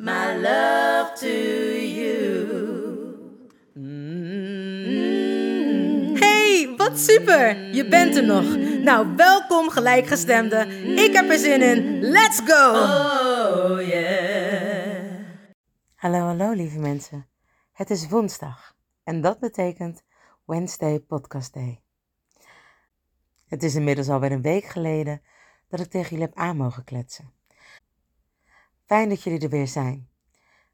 my love to you. Hey, wat super! Je bent er nog. Nou, welkom gelijkgestemde. Ik heb er zin in. Let's go! Oh yeah. Hallo, hallo lieve mensen. Het is woensdag en dat betekent Wednesday Podcast Day. Het is inmiddels alweer een week geleden dat ik tegen jullie heb aan mogen kletsen. Fijn dat jullie er weer zijn.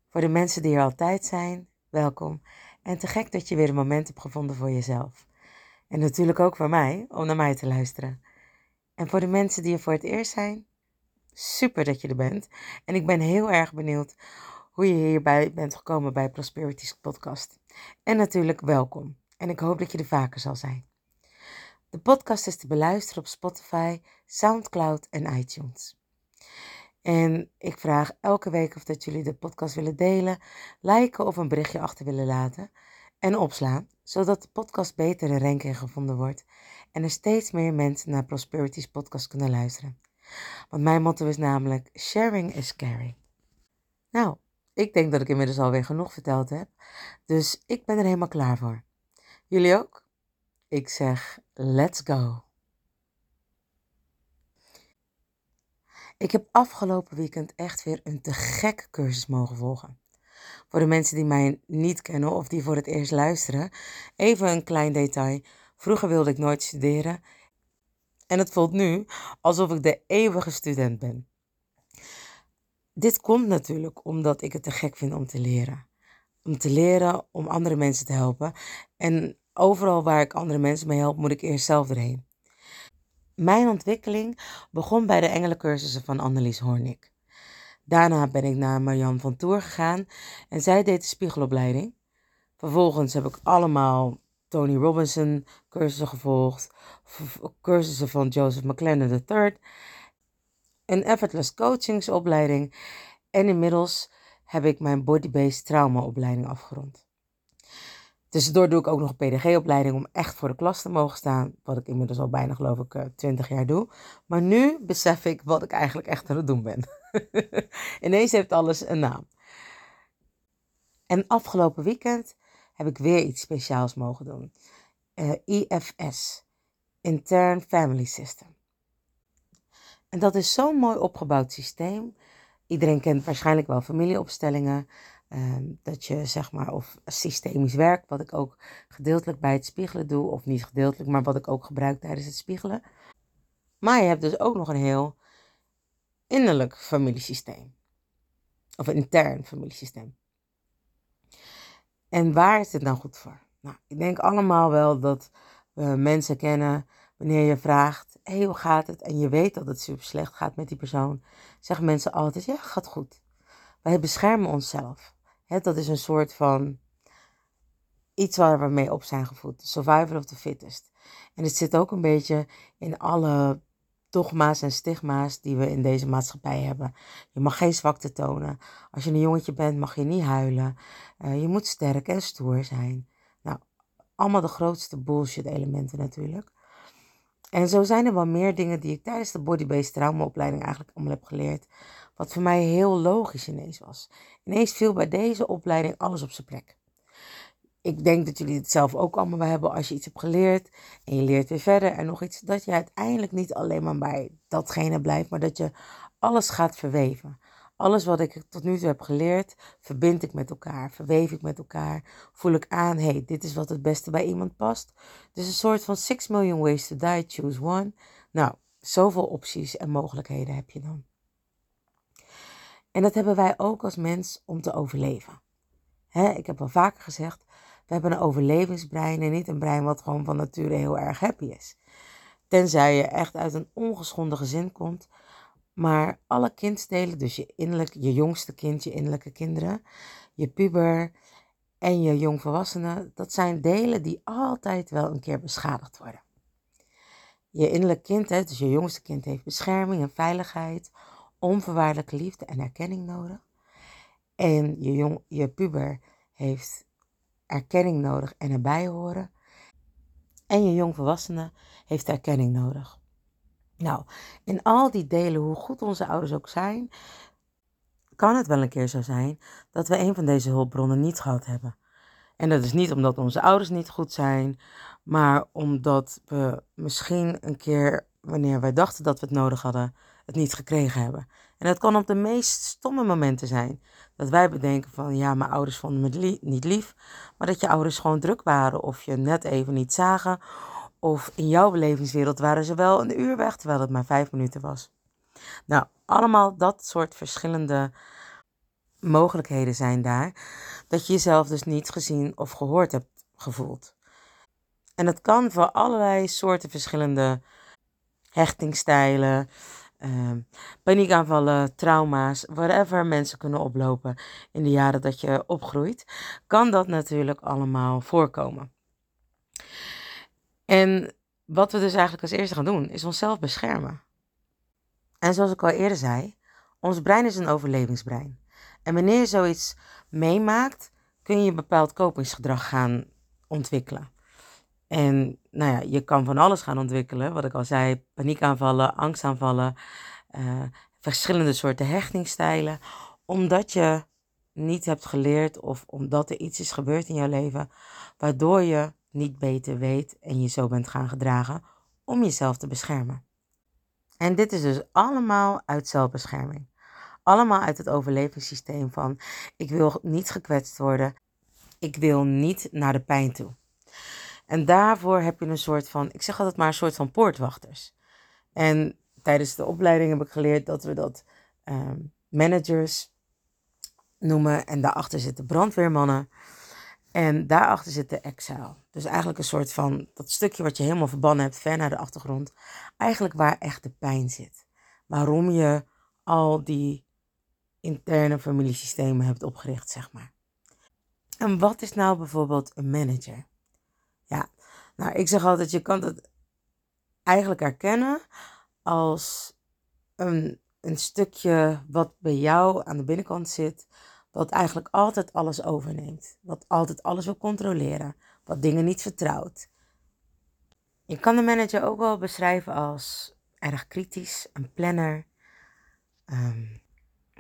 Voor de mensen die er altijd zijn, welkom. En te gek dat je weer een moment hebt gevonden voor jezelf. En natuurlijk ook voor mij, om naar mij te luisteren. En voor de mensen die er voor het eerst zijn, super dat je er bent. En ik ben heel erg benieuwd hoe je hierbij bent gekomen bij Prosperity's podcast. En natuurlijk welkom. En ik hoop dat je er vaker zal zijn. De podcast is te beluisteren op Spotify, SoundCloud en iTunes. En ik vraag elke week of dat jullie de podcast willen delen, liken of een berichtje achter willen laten en opslaan, zodat de podcast beter in ranking gevonden wordt en er steeds meer mensen naar Prosperity's podcast kunnen luisteren. Want mijn motto is namelijk sharing is caring. Nou, ik denk dat ik inmiddels alweer genoeg verteld heb, dus ik ben er helemaal klaar voor. Jullie ook? Ik zeg let's go. Ik heb afgelopen weekend echt weer een te gek cursus mogen volgen. Voor de mensen die mij niet kennen of die voor het eerst luisteren, even een klein detail. Vroeger wilde ik nooit studeren en het voelt nu alsof ik de eeuwige student ben. Dit komt natuurlijk omdat ik het te gek vind om te leren. Om te leren, om andere mensen te helpen. En overal waar ik andere mensen mee help, moet ik eerst zelf erheen. Mijn ontwikkeling begon bij de engelencursussen van Annelies Hornik. Daarna ben ik naar Marianne van Toer gegaan en zij deed de spiegelopleiding. Vervolgens heb ik allemaal Tony Robinson cursussen gevolgd, cursussen van Joseph McLennan III, een effortless coachingsopleiding en inmiddels heb ik mijn body-based traumaopleiding afgerond. Tussendoor doe ik ook nog een PDG-opleiding om echt voor de klas te mogen staan. Wat ik inmiddels al bijna, geloof ik, eh, 20 jaar doe. Maar nu besef ik wat ik eigenlijk echt aan het doen ben. Ineens heeft alles een naam. En afgelopen weekend heb ik weer iets speciaals mogen doen. Eh, IFS, Intern Family System. En dat is zo'n mooi opgebouwd systeem. Iedereen kent waarschijnlijk wel familieopstellingen. Ehm, dat je zeg maar, of systemisch werk, wat ik ook gedeeltelijk bij het spiegelen doe, of niet gedeeltelijk, maar wat ik ook gebruik tijdens het spiegelen. Maar je hebt dus ook nog een heel innerlijk familiesysteem. Of een intern familiesysteem. En waar is dit nou goed voor? Nou, ik denk allemaal wel dat we mensen kennen wanneer je vraagt, hé, hoe gaat het? En je weet dat het super slecht gaat met die persoon. Zeggen mensen altijd, ja, gaat goed. Wij beschermen onszelf. Hè, dat is een soort van iets waar we mee op zijn gevoed. Survival of the fittest. En het zit ook een beetje in alle dogma's en stigma's die we in deze maatschappij hebben. Je mag geen zwakte tonen. Als je een jongetje bent, mag je niet huilen. Uh, je moet sterk en stoer zijn. Nou, allemaal de grootste bullshit elementen natuurlijk. En zo zijn er wel meer dingen die ik tijdens de body-based traumaopleiding eigenlijk allemaal heb geleerd. Wat voor mij heel logisch ineens was. Ineens viel bij deze opleiding alles op zijn plek. Ik denk dat jullie het zelf ook allemaal wel hebben als je iets hebt geleerd en je leert weer verder en nog iets. Dat je uiteindelijk niet alleen maar bij datgene blijft, maar dat je alles gaat verweven. Alles wat ik tot nu toe heb geleerd, verbind ik met elkaar, verweef ik met elkaar, voel ik aan, hey, dit is wat het beste bij iemand past. Dus een soort van 6 million ways to die, choose one. Nou, zoveel opties en mogelijkheden heb je dan. En dat hebben wij ook als mens om te overleven. ik heb al vaker gezegd, we hebben een overlevingsbrein en niet een brein wat gewoon van nature heel erg happy is. Tenzij je echt uit een ongeschonden gezin komt. Maar alle kindstelen, dus je, innerlijk, je jongste kind, je innerlijke kinderen, je puber en je jongvolwassenen, dat zijn delen die altijd wel een keer beschadigd worden. Je innerlijk kind, dus je jongste kind, heeft bescherming en veiligheid, onvoorwaardelijke liefde en erkenning nodig. En je, jong, je puber heeft erkenning nodig en erbij horen. En je jongvolwassene heeft erkenning nodig. Nou, in al die delen, hoe goed onze ouders ook zijn, kan het wel een keer zo zijn dat we een van deze hulpbronnen niet gehad hebben. En dat is niet omdat onze ouders niet goed zijn, maar omdat we misschien een keer, wanneer wij dachten dat we het nodig hadden, het niet gekregen hebben. En dat kan op de meest stomme momenten zijn. Dat wij bedenken van ja, mijn ouders vonden me niet lief, maar dat je ouders gewoon druk waren of je net even niet zagen. Of in jouw belevingswereld waren ze wel een uur weg terwijl het maar vijf minuten was. Nou, allemaal dat soort verschillende mogelijkheden zijn daar. Dat je jezelf dus niet gezien of gehoord hebt gevoeld. En dat kan voor allerlei soorten verschillende hechtingstijlen, uh, paniekaanvallen, trauma's, whatever mensen kunnen oplopen in de jaren dat je opgroeit, kan dat natuurlijk allemaal voorkomen. En wat we dus eigenlijk als eerste gaan doen, is onszelf beschermen. En zoals ik al eerder zei, ons brein is een overlevingsbrein. En wanneer je zoiets meemaakt, kun je een bepaald kopingsgedrag gaan ontwikkelen. En nou ja, je kan van alles gaan ontwikkelen. Wat ik al zei, paniekaanvallen, angstaanvallen, uh, verschillende soorten hechtingstijlen. Omdat je niet hebt geleerd of omdat er iets is gebeurd in jouw leven, waardoor je niet beter weet en je zo bent gaan gedragen om jezelf te beschermen. En dit is dus allemaal uit zelfbescherming. Allemaal uit het overlevingssysteem van ik wil niet gekwetst worden, ik wil niet naar de pijn toe. En daarvoor heb je een soort van, ik zeg altijd maar een soort van poortwachters. En tijdens de opleiding heb ik geleerd dat we dat ehm, managers noemen. En daarachter zitten brandweermannen. En daarachter zit de exile. Dus eigenlijk een soort van dat stukje wat je helemaal verbannen hebt, ver naar de achtergrond. Eigenlijk waar echt de pijn zit. Waarom je al die interne familiesystemen hebt opgericht, zeg maar. En wat is nou bijvoorbeeld een manager? Ja, nou, ik zeg altijd, je kan het eigenlijk herkennen als een, een stukje wat bij jou aan de binnenkant zit, wat eigenlijk altijd alles overneemt, wat altijd alles wil controleren, wat dingen niet vertrouwt. Je kan de manager ook wel beschrijven als erg kritisch, een planner, um,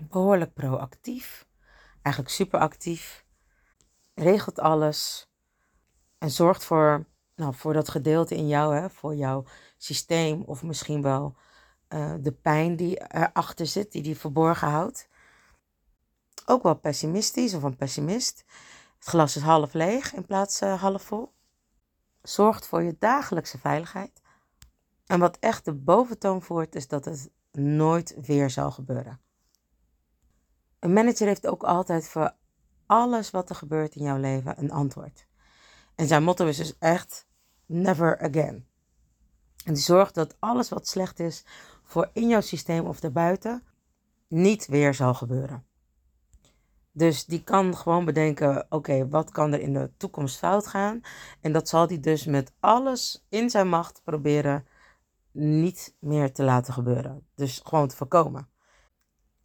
behoorlijk proactief, eigenlijk superactief, regelt alles, en zorgt voor, nou, voor dat gedeelte in jou, hè, voor jouw systeem of misschien wel uh, de pijn die erachter zit, die die verborgen houdt. Ook wel pessimistisch of een pessimist. Het glas is half leeg in plaats van uh, half vol. Zorgt voor je dagelijkse veiligheid. En wat echt de boventoon voert, is dat het nooit weer zal gebeuren. Een manager heeft ook altijd voor alles wat er gebeurt in jouw leven een antwoord. En zijn motto is dus echt never again. En die zorgt dat alles wat slecht is voor in jouw systeem of daarbuiten niet weer zal gebeuren. Dus die kan gewoon bedenken: oké, wat kan er in de toekomst fout gaan? En dat zal hij dus met alles in zijn macht proberen niet meer te laten gebeuren. Dus gewoon te voorkomen.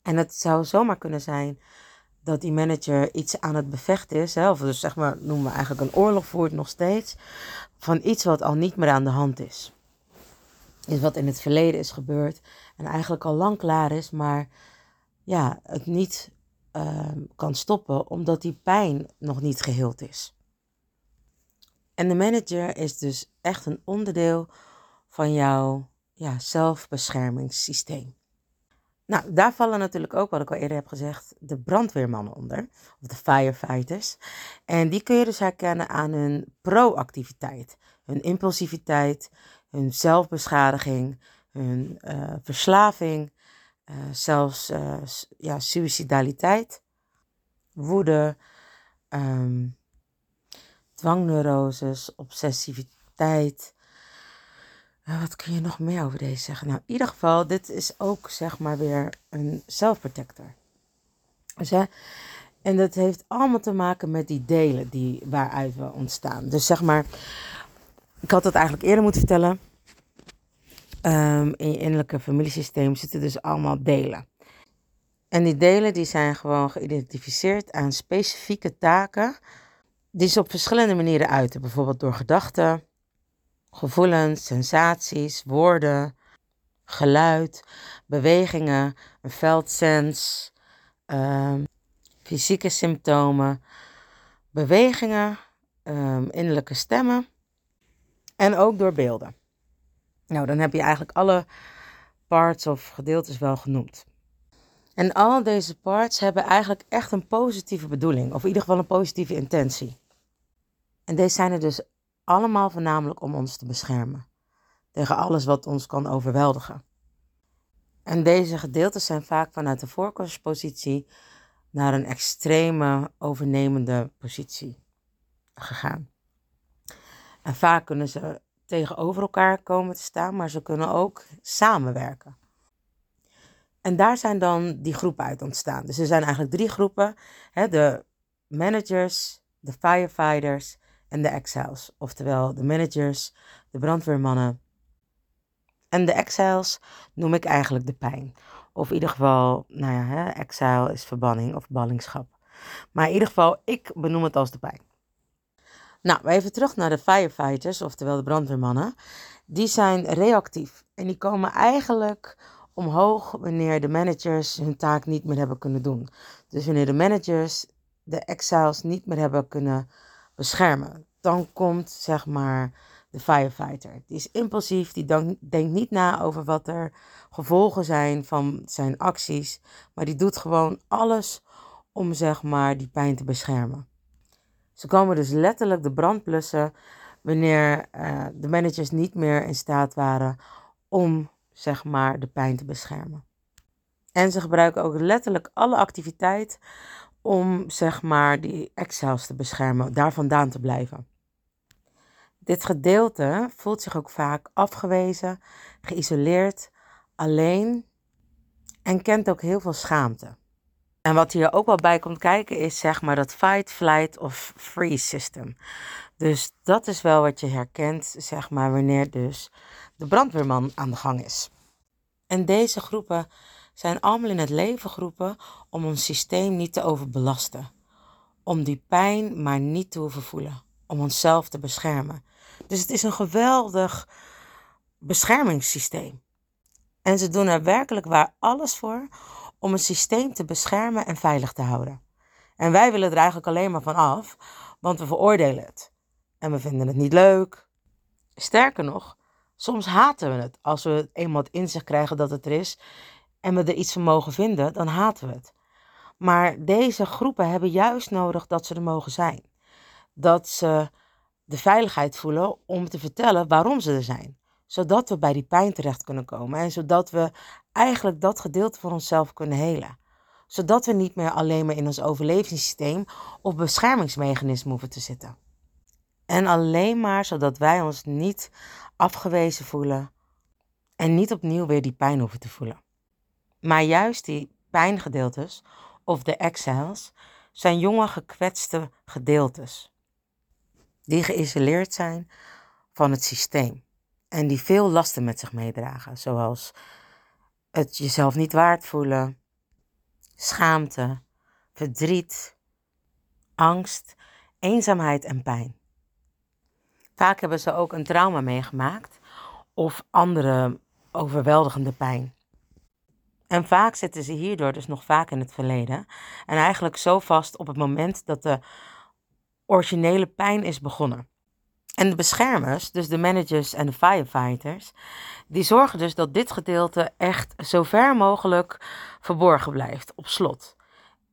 En het zou zomaar kunnen zijn dat die manager iets aan het bevechten is, hè, of dus zeg maar noemen we eigenlijk een oorlog voert nog steeds, van iets wat al niet meer aan de hand is. Is wat in het verleden is gebeurd en eigenlijk al lang klaar is, maar ja, het niet uh, kan stoppen omdat die pijn nog niet geheeld is. En de manager is dus echt een onderdeel van jouw ja, zelfbeschermingssysteem. Nou, daar vallen natuurlijk ook, wat ik al eerder heb gezegd, de brandweermannen onder, of de firefighters. En die kun je dus herkennen aan hun proactiviteit, hun impulsiviteit, hun zelfbeschadiging, hun uh, verslaving, uh, zelfs uh, ja, suicidaliteit, woede, um, dwangneuroses, obsessiviteit. wat kun je nog meer over deze zeggen? Nou, in ieder geval, dit is ook zeg maar weer een self-protector. Dus, hè, en dat heeft allemaal te maken met die delen die, waaruit we ontstaan. Dus zeg maar, ik had het eigenlijk eerder moeten vertellen. Um, in je innerlijke familiesysteem zitten dus allemaal delen. En die delen die zijn gewoon geïdentificeerd aan specifieke taken die ze op verschillende manieren uiten. Bijvoorbeeld door gedachten, gevoelens, sensaties, woorden, geluid, bewegingen, een veldsens, um, fysieke symptomen, bewegingen, um, innerlijke stemmen en ook door beelden. Nou, dan heb je eigenlijk alle parts of gedeeltes wel genoemd. En al deze parts hebben eigenlijk echt een positieve bedoeling, of in ieder geval een positieve intentie. En deze zijn er dus allemaal voornamelijk om ons te beschermen tegen alles wat ons kan overweldigen. En deze gedeeltes zijn vaak vanuit de voorkeurspositie naar een extreme overnemende positie gegaan. En vaak kunnen ze tegenover elkaar komen te staan, maar ze kunnen ook samenwerken. En daar zijn dan die groepen uit ontstaan. Dus er zijn eigenlijk drie groepen: hè, de managers, de firefighters en de exiles. Oftewel de managers, de brandweermannen. En de exiles noem ik eigenlijk de pijn. Of in ieder geval, nou ja, hè, exile is verbanning of ballingschap. Maar in ieder geval, ik benoem het als de pijn. Nou, even terug naar de firefighters, oftewel de brandweermannen. Die zijn reactief en die komen eigenlijk omhoog wanneer de managers hun taak niet meer hebben kunnen doen. Dus wanneer de managers de exiles niet meer hebben kunnen beschermen, dan komt zeg maar de firefighter. Die is impulsief, die denkt niet na over wat er gevolgen zijn van zijn acties, maar die doet gewoon alles om zeg maar die pijn te beschermen. Ze komen dus letterlijk de brand blussen wanneer uh, de managers niet meer in staat waren om zeg maar de pijn te beschermen. En ze gebruiken ook letterlijk alle activiteit om zeg maar die exiles te beschermen, daar vandaan te blijven. Dit gedeelte voelt zich ook vaak afgewezen, geïsoleerd, alleen en kent ook heel veel schaamte. En wat hier ook wel bij komt kijken is zeg maar dat fight, flight of freeze system. Dus dat is wel wat je herkent zeg maar wanneer dus de brandweerman aan de gang is. En deze groepen zijn allemaal in het leven geroepen om ons systeem niet te overbelasten. Om die pijn maar niet te hoeven voelen. Om onszelf te beschermen. Dus het is een geweldig beschermingssysteem. En ze doen er werkelijk waar alles voor om het systeem te beschermen en veilig te houden. En wij willen er eigenlijk alleen maar van af, want we veroordelen het. En we vinden het niet leuk. Sterker nog, soms haten we het. Als we eenmaal het inzicht krijgen dat het er is en we er iets van mogen vinden, dan haten we het. Maar deze groepen hebben juist nodig dat ze er mogen zijn. Dat ze de veiligheid voelen om te vertellen waarom ze er zijn. Zodat we bij die pijn terecht kunnen komen en zodat we eigenlijk dat gedeelte van onszelf kunnen helen. Zodat we niet meer alleen maar in ons overlevingssysteem of beschermingsmechanisme hoeven te zitten. En alleen maar zodat wij ons niet afgewezen voelen en niet opnieuw weer die pijn hoeven te voelen. Maar juist die pijngedeeltes, of de exiles, zijn jonge gekwetste gedeeltes. Die geïsoleerd zijn van het systeem. En die veel lasten met zich meedragen, zoals het jezelf niet waard voelen, schaamte, verdriet, angst, eenzaamheid en pijn. Vaak hebben ze ook een trauma meegemaakt of andere overweldigende pijn. En vaak zitten ze hierdoor dus nog vaak in het verleden. En eigenlijk zo vast op het moment dat de originele pijn is begonnen. En de beschermers, dus de managers en de firefighters, die zorgen dus dat dit gedeelte echt zo ver mogelijk verborgen blijft, op slot.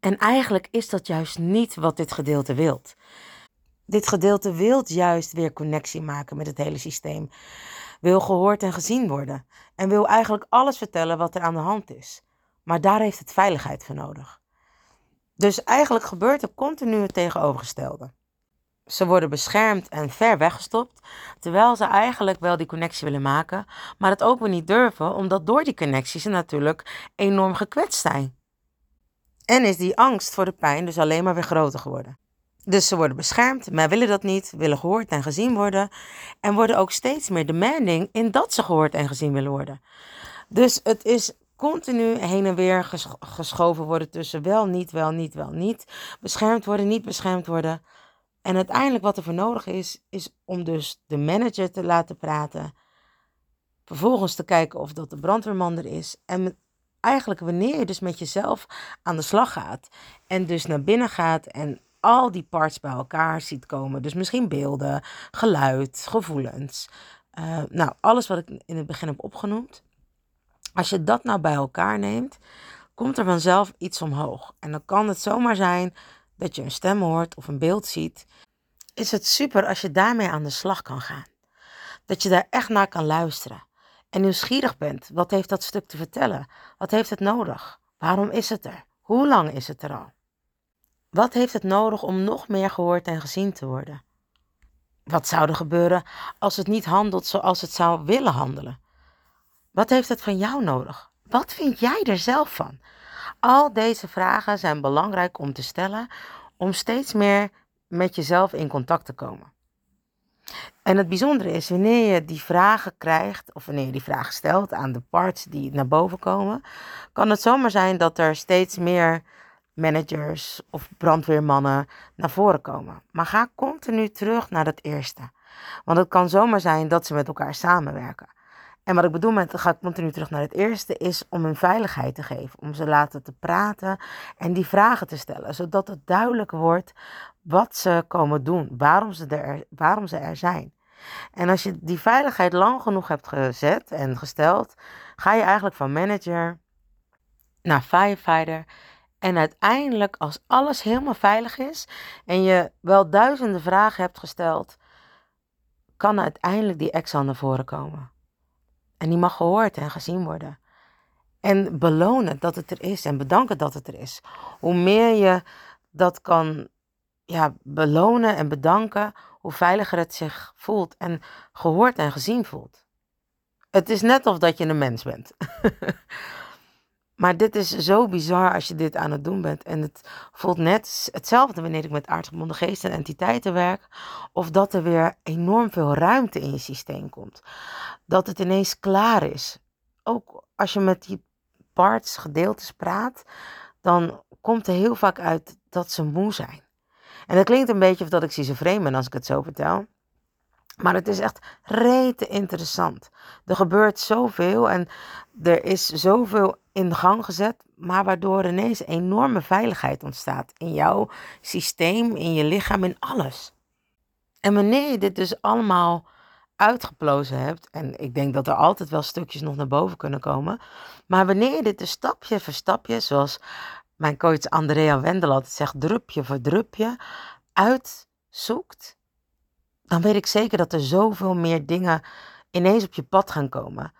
En eigenlijk is dat juist niet wat dit gedeelte wilt. Dit gedeelte wil juist weer connectie maken met het hele systeem. Wil gehoord en gezien worden. En wil eigenlijk alles vertellen wat er aan de hand is. Maar daar heeft het veiligheid voor nodig. Dus eigenlijk gebeurt er continu het tegenovergestelde. Ze worden beschermd en ver weggestopt, terwijl ze eigenlijk wel die connectie willen maken, maar het ook weer niet durven, omdat door die connectie ze natuurlijk enorm gekwetst zijn. En is die angst voor de pijn dus alleen maar weer groter geworden. Dus ze worden beschermd, maar willen dat niet, willen gehoord en gezien worden. En worden ook steeds meer demanding in dat ze gehoord en gezien willen worden. Dus het is continu heen en weer geschoven worden tussen wel, niet, wel, niet, wel, niet. Beschermd worden, niet beschermd worden. En uiteindelijk wat er voor nodig is, is om dus de manager te laten praten. Vervolgens te kijken of dat de brandweerman er is. En eigenlijk wanneer je dus met jezelf aan de slag gaat. En dus naar binnen gaat en al die parts bij elkaar ziet komen. Dus misschien beelden, geluid, gevoelens. Uh, nou, alles wat ik in het begin heb opgenoemd. Als je dat nou bij elkaar neemt, komt er vanzelf iets omhoog. En dan kan het zomaar zijn dat je een stem hoort of een beeld ziet. Is het super als je daarmee aan de slag kan gaan. Dat je daar echt naar kan luisteren. En nieuwsgierig bent. Wat heeft dat stuk te vertellen? Wat heeft het nodig? Waarom is het er? Hoe lang is het er al? Wat heeft het nodig om nog meer gehoord en gezien te worden? Wat zou er gebeuren als het niet handelt zoals het zou willen handelen? Wat heeft het van jou nodig? Wat vind jij er zelf van? Al deze vragen zijn belangrijk om te stellen om steeds meer met jezelf in contact te komen. En het bijzondere is, wanneer je die vragen krijgt, of wanneer je die vragen stelt aan de parts die naar boven komen, kan het zomaar zijn dat er steeds meer managers of brandweermannen naar voren komen. Maar ga continu terug naar het eerste. Want het kan zomaar zijn dat ze met elkaar samenwerken. En wat ik bedoel met ga continu terug naar het eerste is om hun veiligheid te geven. Om ze laten te praten en die vragen te stellen. Zodat het duidelijk wordt wat ze komen doen. Waarom ze er, waarom ze er zijn. En als je die veiligheid lang genoeg hebt gezet en gesteld, ga je eigenlijk van manager naar firefighter en uiteindelijk, als alles helemaal veilig is en je wel duizenden vragen hebt gesteld, kan uiteindelijk die ex naar voren komen. En die mag gehoord en gezien worden. En belonen dat het er is en bedanken dat het er is. Hoe meer je dat kan ja, belonen en bedanken, hoe veiliger het zich voelt en gehoord en gezien voelt. Het is net of dat je een mens bent. Maar dit is zo bizar als je dit aan het doen bent. En het voelt net hetzelfde wanneer ik met aardgebonden geesten en entiteiten werk. Of dat er weer enorm veel ruimte in je systeem komt. Dat het ineens klaar is. Ook als je met die parts, gedeeltes praat, dan komt er heel vaak uit dat ze moe zijn. En dat klinkt een beetje of dat ik schizofreen ben als ik het zo vertel. Maar het is echt rete interessant. Er gebeurt zoveel en er is zoveel in gang gezet, maar waardoor ineens enorme veiligheid ontstaat in jouw systeem, in je lichaam, in alles. En wanneer je dit dus allemaal uitgeplozen hebt, en ik denk dat er altijd wel stukjes nog naar boven kunnen komen, maar wanneer je dit dus stapje voor stapje, zoals mijn coach Andrea Wendel altijd zegt, drupje voor drupje, uitzoekt, dan weet ik zeker dat er zoveel meer dingen ineens op je pad gaan komen.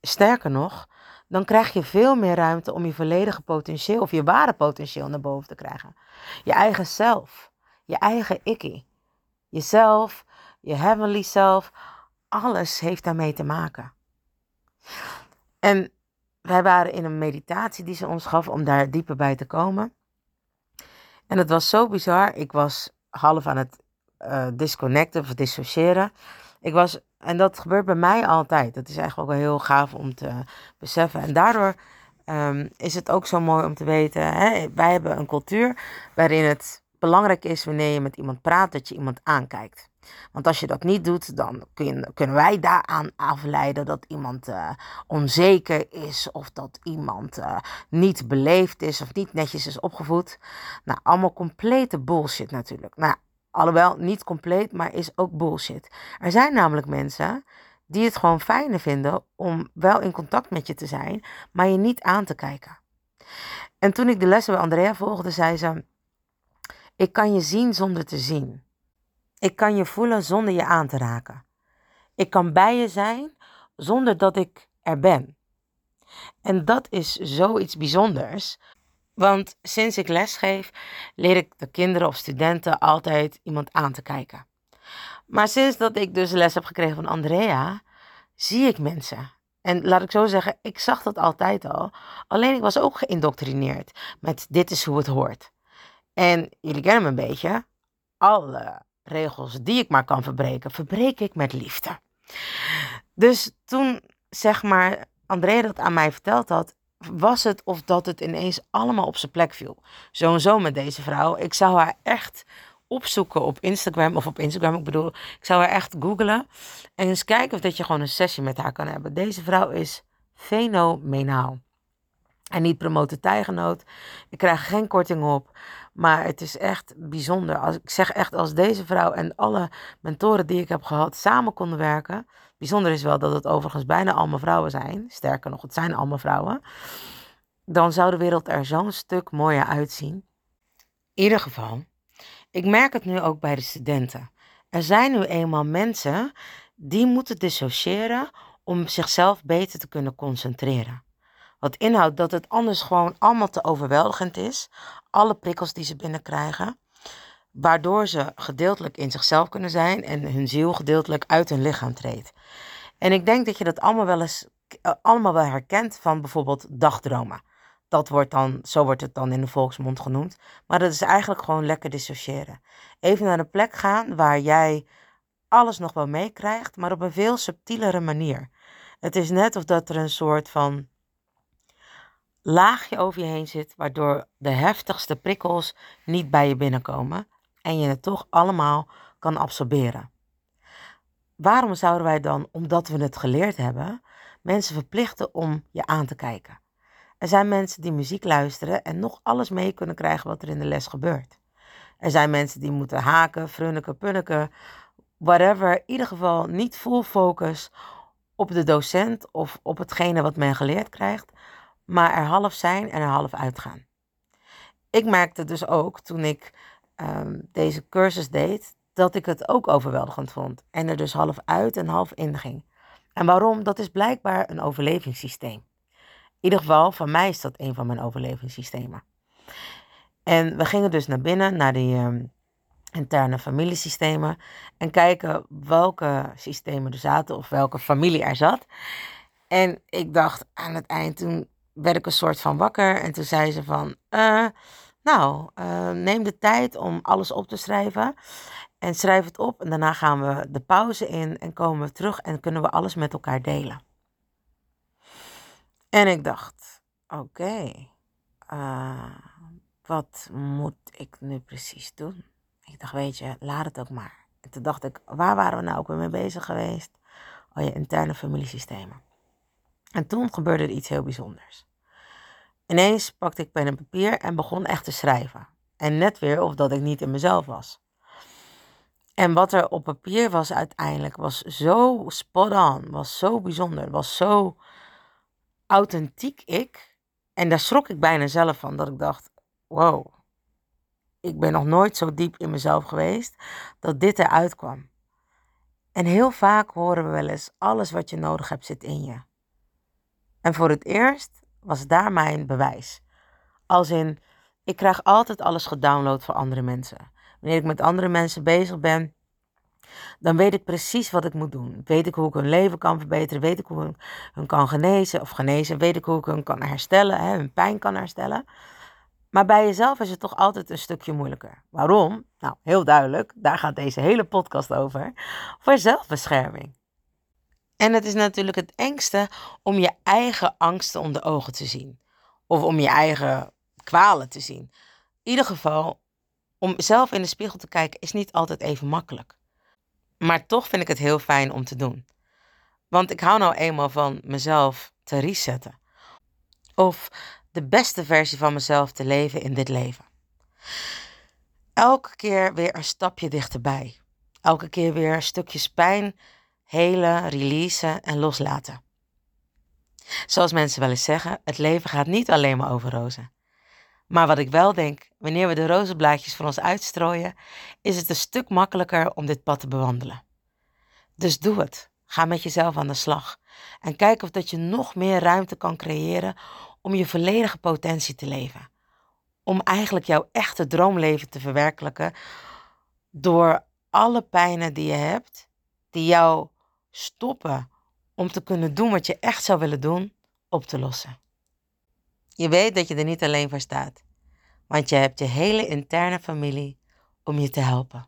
Sterker nog, dan krijg je veel meer ruimte om je volledige potentieel of je ware potentieel naar boven te krijgen. Je eigen zelf, je eigen ikkie, jezelf, je heavenly self, alles heeft daarmee te maken. En wij waren in een meditatie die ze ons gaf om daar dieper bij te komen. En het was zo bizar. Ik was half aan het uh, disconnecten of dissociëren. Ik was, en dat gebeurt bij mij altijd. Dat is eigenlijk ook wel heel gaaf om te beseffen. En daardoor um, is het ook zo mooi om te weten. Hè, wij hebben een cultuur waarin het belangrijk is wanneer je met iemand praat dat je iemand aankijkt. Want als je dat niet doet, dan kunnen wij daaraan afleiden dat iemand uh, onzeker is of dat iemand uh, niet beleefd is of niet netjes is opgevoed. Nou, allemaal complete bullshit natuurlijk. Nou, Alhoewel niet compleet, maar is ook bullshit. Er zijn namelijk mensen die het gewoon fijner vinden om wel in contact met je te zijn, maar je niet aan te kijken. En toen ik de lessen bij Andrea volgde, zei ze: Ik kan je zien zonder te zien. Ik kan je voelen zonder je aan te raken. Ik kan bij je zijn zonder dat ik er ben. En dat is zoiets bijzonders. Want sinds ik lesgeef, leer ik de kinderen of studenten altijd iemand aan te kijken. Maar sinds dat ik dus les heb gekregen van Andrea, zie ik mensen. En laat ik zo zeggen, ik zag dat altijd al. Alleen ik was ook geïndoctrineerd met dit is hoe het hoort. En jullie kennen me een beetje. Alle regels die ik maar kan verbreken, verbreek ik met liefde. Dus toen, zeg maar, André dat aan mij verteld had, was het of dat het ineens allemaal op zijn plek viel. Zo en zo met deze vrouw. Ik zou haar echt opzoeken op Instagram, of op Instagram, ik bedoel, ik zou haar echt googlen en eens kijken of dat je gewoon een sessie met haar kan hebben. Deze vrouw is fenomenaal. En niet promoten tijgenoot. Ik krijg geen korting op. Maar het is echt bijzonder. Als, ik zeg echt, als deze vrouw en alle mentoren die ik heb gehad samen konden werken. Bijzonder is wel dat het overigens bijna allemaal vrouwen zijn. Sterker nog, het zijn allemaal vrouwen. Dan zou de wereld er zo'n stuk mooier uitzien. In ieder geval, ik merk het nu ook bij de studenten. Er zijn nu eenmaal mensen die moeten dissociëren om zichzelf beter te kunnen concentreren. Wat inhoudt dat het anders gewoon allemaal te overweldigend is. Alle prikkels die ze binnenkrijgen. Waardoor ze gedeeltelijk in zichzelf kunnen zijn en hun ziel gedeeltelijk uit hun lichaam treedt. En ik denk dat je dat allemaal wel eens eh, allemaal wel herkent van bijvoorbeeld dagdromen. Dat wordt dan, zo wordt het dan in de volksmond genoemd. Maar dat is eigenlijk gewoon lekker dissociëren. Even naar een plek gaan waar jij alles nog wel meekrijgt, maar op een veel subtielere manier. Het is net of dat er een soort van laagje over je heen zit, waardoor de heftigste prikkels niet bij je binnenkomen en je het toch allemaal kan absorberen. Waarom zouden wij dan, omdat we het geleerd hebben, mensen verplichten om je aan te kijken? Er zijn mensen die muziek luisteren en nog alles mee kunnen krijgen wat er in de les gebeurt. Er zijn mensen die moeten haken, frunniken, punniken, whatever. In ieder geval niet full focus op de docent of op hetgene wat men geleerd krijgt, maar er half zijn en er half uitgaan. Ik merkte dus ook toen ik um, deze cursus deed, dat ik het ook overweldigend vond. En er dus half uit en half in ging. En waarom? Dat is blijkbaar een overlevingssysteem. In ieder geval, van mij is dat een van mijn overlevingssystemen. En we gingen dus naar binnen, naar die um, interne familiesystemen. En kijken welke systemen er zaten of welke familie er zat. En ik dacht aan het eind, toen werd ik een soort van wakker. En toen zei ze van, uh, nou, uh, neem de tijd om alles op te schrijven. En schrijf het op en daarna gaan we de pauze in en komen we terug en kunnen we alles met elkaar delen. En ik dacht, oké, uh, wat moet ik nu precies doen? Ik dacht, weet je, laat het ook maar. En toen dacht ik, waar waren we nou ook weer mee bezig geweest? Oh, je interne familiesystemen. En toen gebeurde er iets heel bijzonders. Ineens pakte ik pen en papier en begon echt te schrijven. En net weer of dat ik niet in mezelf was. En wat er op papier was uiteindelijk was zo spot on, was zo bijzonder, was zo authentiek ik. En daar schrok ik bijna zelf van, dat ik dacht, wow, ik ben nog nooit zo diep in mezelf geweest dat dit eruit kwam. En heel vaak horen we wel eens, alles wat je nodig hebt zit in je. En voor het eerst was daar mijn bewijs. Als in, ik krijg altijd alles gedownload voor andere mensen. Wanneer ik met andere mensen bezig ben, dan weet ik precies wat ik moet doen. Weet ik hoe ik hun leven kan verbeteren. Weet ik hoe ik hun kan genezen of genezen. Weet ik hoe ik hun kan herstellen, hè, hun pijn kan herstellen. Maar bij jezelf is het toch altijd een stukje moeilijker. Waarom? Nou, heel duidelijk. Daar gaat deze hele podcast over. Voor zelfbescherming. En het is natuurlijk het engste om je eigen angsten onder ogen te zien. Of om je eigen kwalen te zien. In ieder geval, om zelf in de spiegel te kijken is niet altijd even makkelijk. Maar toch vind ik het heel fijn om te doen. Want ik hou nou eenmaal van mezelf te resetten. Of de beste versie van mezelf te leven in dit leven. elke keer weer een stapje dichterbij. Elke keer weer stukjes pijn helen, releasen en loslaten. Zoals mensen wel eens zeggen, het leven gaat niet alleen maar over rozen. Maar wat ik wel denk, wanneer we de rozenblaadjes voor ons uitstrooien, is het een stuk makkelijker om dit pad te bewandelen. Dus doe het. Ga met jezelf aan de slag. En kijk of dat je nog meer ruimte kan creëren om je volledige potentie te leven. Om eigenlijk jouw echte droomleven te verwerkelijken door alle pijnen die je hebt, die jou stoppen om te kunnen doen wat je echt zou willen doen, op te lossen. Je weet dat je er niet alleen voor staat, want je hebt je hele interne familie om je te helpen.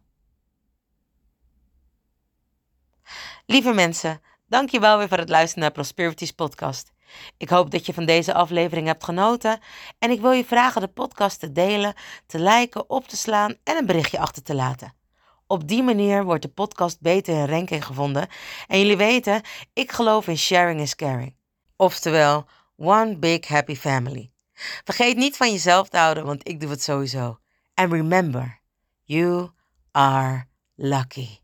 Lieve mensen, dank je wel weer voor het luisteren naar Prosperities podcast. Ik hoop dat je van deze aflevering hebt genoten en ik wil je vragen de podcast te delen, te liken, op te slaan en een berichtje achter te laten. Op die manier wordt de podcast beter in ranking gevonden. En jullie weten, ik geloof in sharing is caring. Oftewel, one big happy family. Vergeet niet van jezelf te houden, want ik doe het sowieso. And remember, you are lucky.